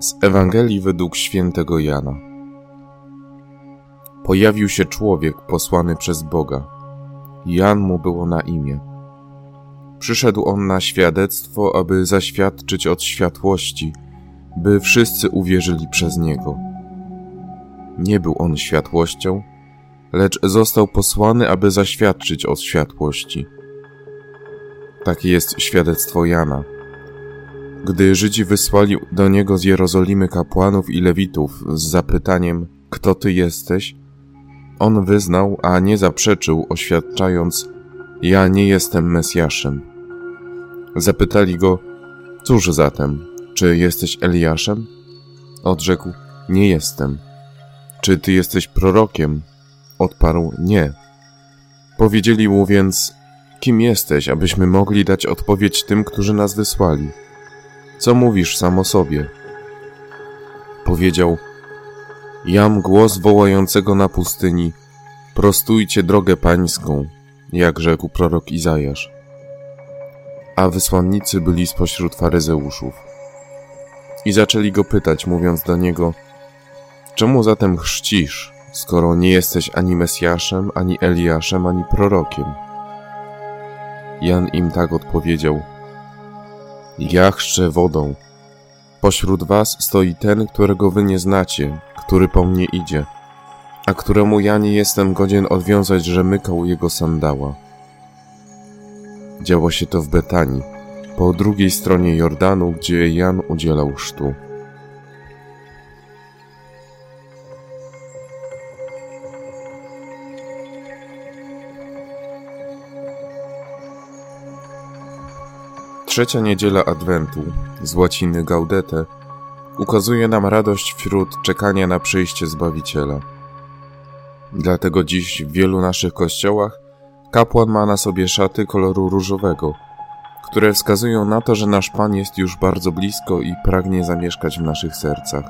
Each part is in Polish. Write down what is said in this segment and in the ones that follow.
Z Ewangelii według świętego Jana. Pojawił się człowiek posłany przez Boga. Jan mu było na imię. Przyszedł on na świadectwo, aby zaświadczyć od światłości, by wszyscy uwierzyli przez niego. Nie był on światłością, lecz został posłany, aby zaświadczyć od światłości. Takie jest świadectwo Jana gdy Żydzi wysłali do niego z Jerozolimy kapłanów i lewitów z zapytaniem: Kto ty jesteś? On wyznał, a nie zaprzeczył, oświadczając: Ja nie jestem Mesjaszem. Zapytali go: Cóż zatem, czy jesteś Eliaszem? Odrzekł: Nie jestem. Czy ty jesteś prorokiem? Odparł: Nie. Powiedzieli mu więc: Kim jesteś, abyśmy mogli dać odpowiedź tym, którzy nas wysłali? Co mówisz sam o sobie? Powiedział: Jam głos wołającego na pustyni: Prostujcie drogę pańską, jak rzekł prorok Izajasz. A wysłannicy byli spośród faryzeuszów. I zaczęli go pytać, mówiąc do niego: Czemu zatem chrzcisz, skoro nie jesteś ani Mesjaszem, ani Eliaszem, ani prorokiem? Jan im tak odpowiedział: ja chrzczę wodą. Pośród was stoi ten, którego wy nie znacie, który po mnie idzie, a któremu ja nie jestem godzien odwiązać rzemykał jego sandała. Działo się to w Betanii, po drugiej stronie Jordanu, gdzie Jan udzielał chrztu. Trzecia niedziela Adwentu, z łaciny Gaudete, ukazuje nam radość wśród czekania na przyjście Zbawiciela. Dlatego dziś w wielu naszych kościołach kapłan ma na sobie szaty koloru różowego, które wskazują na to, że nasz Pan jest już bardzo blisko i pragnie zamieszkać w naszych sercach.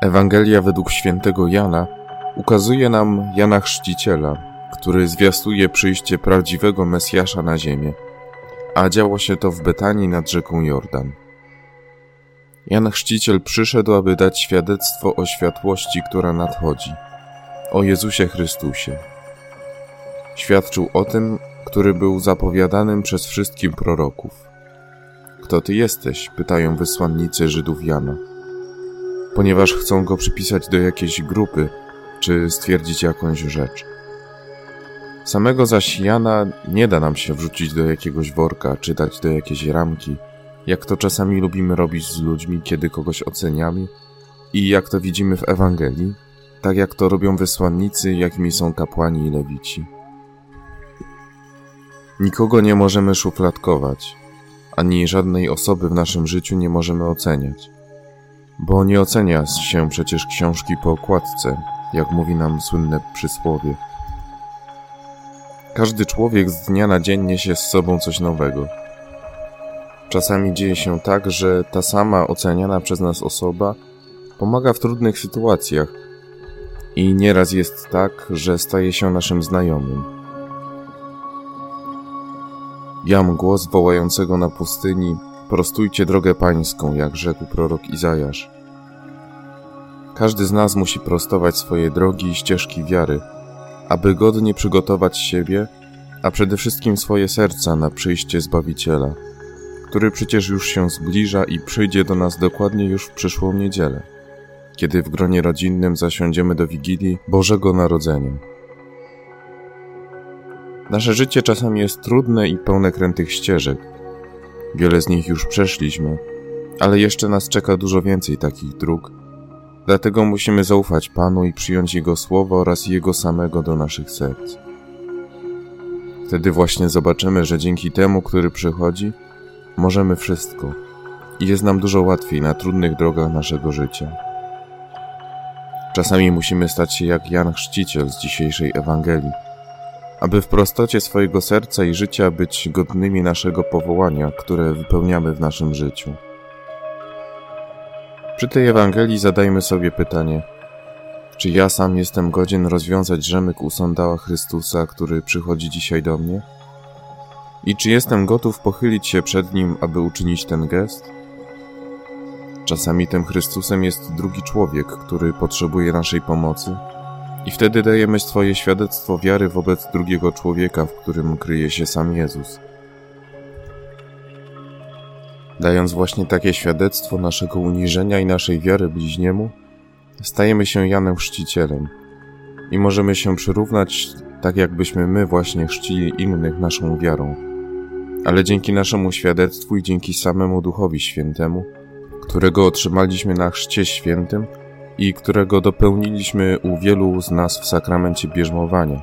Ewangelia według świętego Jana ukazuje nam Jana Chrzciciela, który zwiastuje przyjście prawdziwego Mesjasza na ziemię, a działo się to w Betanii nad rzeką Jordan. Jan Chrzciciel przyszedł, aby dać świadectwo o światłości, która nadchodzi, o Jezusie Chrystusie. Świadczył o tym, który był zapowiadanym przez wszystkim proroków. Kto ty jesteś? pytają wysłannicy Żydów Jana. Ponieważ chcą go przypisać do jakiejś grupy, czy stwierdzić jakąś rzecz. Samego zaś Jana nie da nam się wrzucić do jakiegoś worka, czy dać do jakiejś ramki, jak to czasami lubimy robić z ludźmi, kiedy kogoś oceniamy i jak to widzimy w Ewangelii, tak jak to robią wysłannicy, jakimi są kapłani i lewici. Nikogo nie możemy szufladkować, ani żadnej osoby w naszym życiu nie możemy oceniać, bo nie ocenia się przecież książki po okładce, jak mówi nam słynne przysłowie – każdy człowiek z dnia na dzień niesie z sobą coś nowego. Czasami dzieje się tak, że ta sama oceniana przez nas osoba pomaga w trudnych sytuacjach i nieraz jest tak, że staje się naszym znajomym. Jam głos wołającego na pustyni, prostujcie drogę pańską, jak rzekł prorok Izajasz. Każdy z nas musi prostować swoje drogi i ścieżki wiary, aby godnie przygotować siebie, a przede wszystkim swoje serca na przyjście Zbawiciela, który przecież już się zbliża i przyjdzie do nas dokładnie już w przyszłą niedzielę, kiedy w gronie rodzinnym zasiądziemy do Wigilii Bożego Narodzenia. Nasze życie czasami jest trudne i pełne krętych ścieżek. Wiele z nich już przeszliśmy, ale jeszcze nas czeka dużo więcej takich dróg, Dlatego musimy zaufać Panu i przyjąć Jego słowo oraz Jego samego do naszych serc. Wtedy właśnie zobaczymy, że dzięki temu, który przychodzi, możemy wszystko i jest nam dużo łatwiej na trudnych drogach naszego życia. Czasami musimy stać się jak Jan Chrzciciel z dzisiejszej Ewangelii, aby w prostocie swojego serca i życia być godnymi naszego powołania, które wypełniamy w naszym życiu. Przy tej Ewangelii zadajmy sobie pytanie, czy ja sam jestem godzien rozwiązać rzemyk u sandała Chrystusa, który przychodzi dzisiaj do mnie? I czy jestem gotów pochylić się przed Nim, aby uczynić ten gest? Czasami tym Chrystusem jest drugi człowiek, który potrzebuje naszej pomocy, i wtedy dajemy swoje świadectwo wiary wobec drugiego człowieka, w którym kryje się sam Jezus. Dając właśnie takie świadectwo naszego uniżenia i naszej wiary bliźniemu, stajemy się Janem Chrzcicielem i możemy się przyrównać tak, jakbyśmy my właśnie chrzcili innych naszą wiarą. Ale dzięki naszemu świadectwu i dzięki samemu Duchowi Świętemu, którego otrzymaliśmy na Chrzcie Świętym i którego dopełniliśmy u wielu z nas w sakramencie bierzmowania.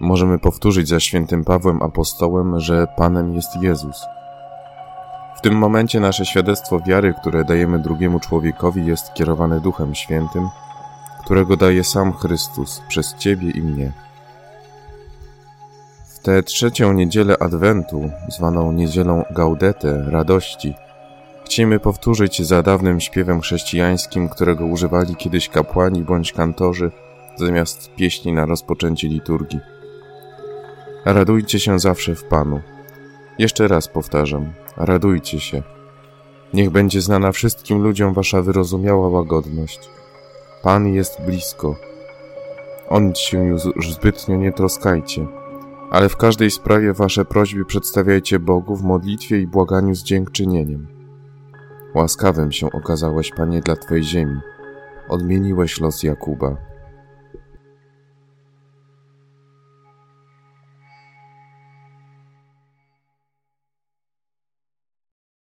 Możemy powtórzyć za świętym Pawłem apostołem, że Panem jest Jezus – w tym momencie nasze świadectwo wiary, które dajemy drugiemu człowiekowi, jest kierowane Duchem Świętym, którego daje sam Chrystus przez Ciebie i mnie. W tę trzecią niedzielę Adwentu, zwaną niedzielą Gaudete, radości, chcemy powtórzyć za dawnym śpiewem chrześcijańskim, którego używali kiedyś kapłani bądź kantorzy zamiast pieśni na rozpoczęcie liturgii. Radujcie się zawsze w Panu. Jeszcze raz powtarzam, radujcie się. Niech będzie znana wszystkim ludziom wasza wyrozumiała łagodność. Pan jest blisko. O nic się już zbytnio nie troskajcie, ale w każdej sprawie wasze prośby przedstawiajcie Bogu w modlitwie i błaganiu z dziękczynieniem. Łaskawym się okazałeś, Panie, dla Twej ziemi. Odmieniłeś los Jakuba.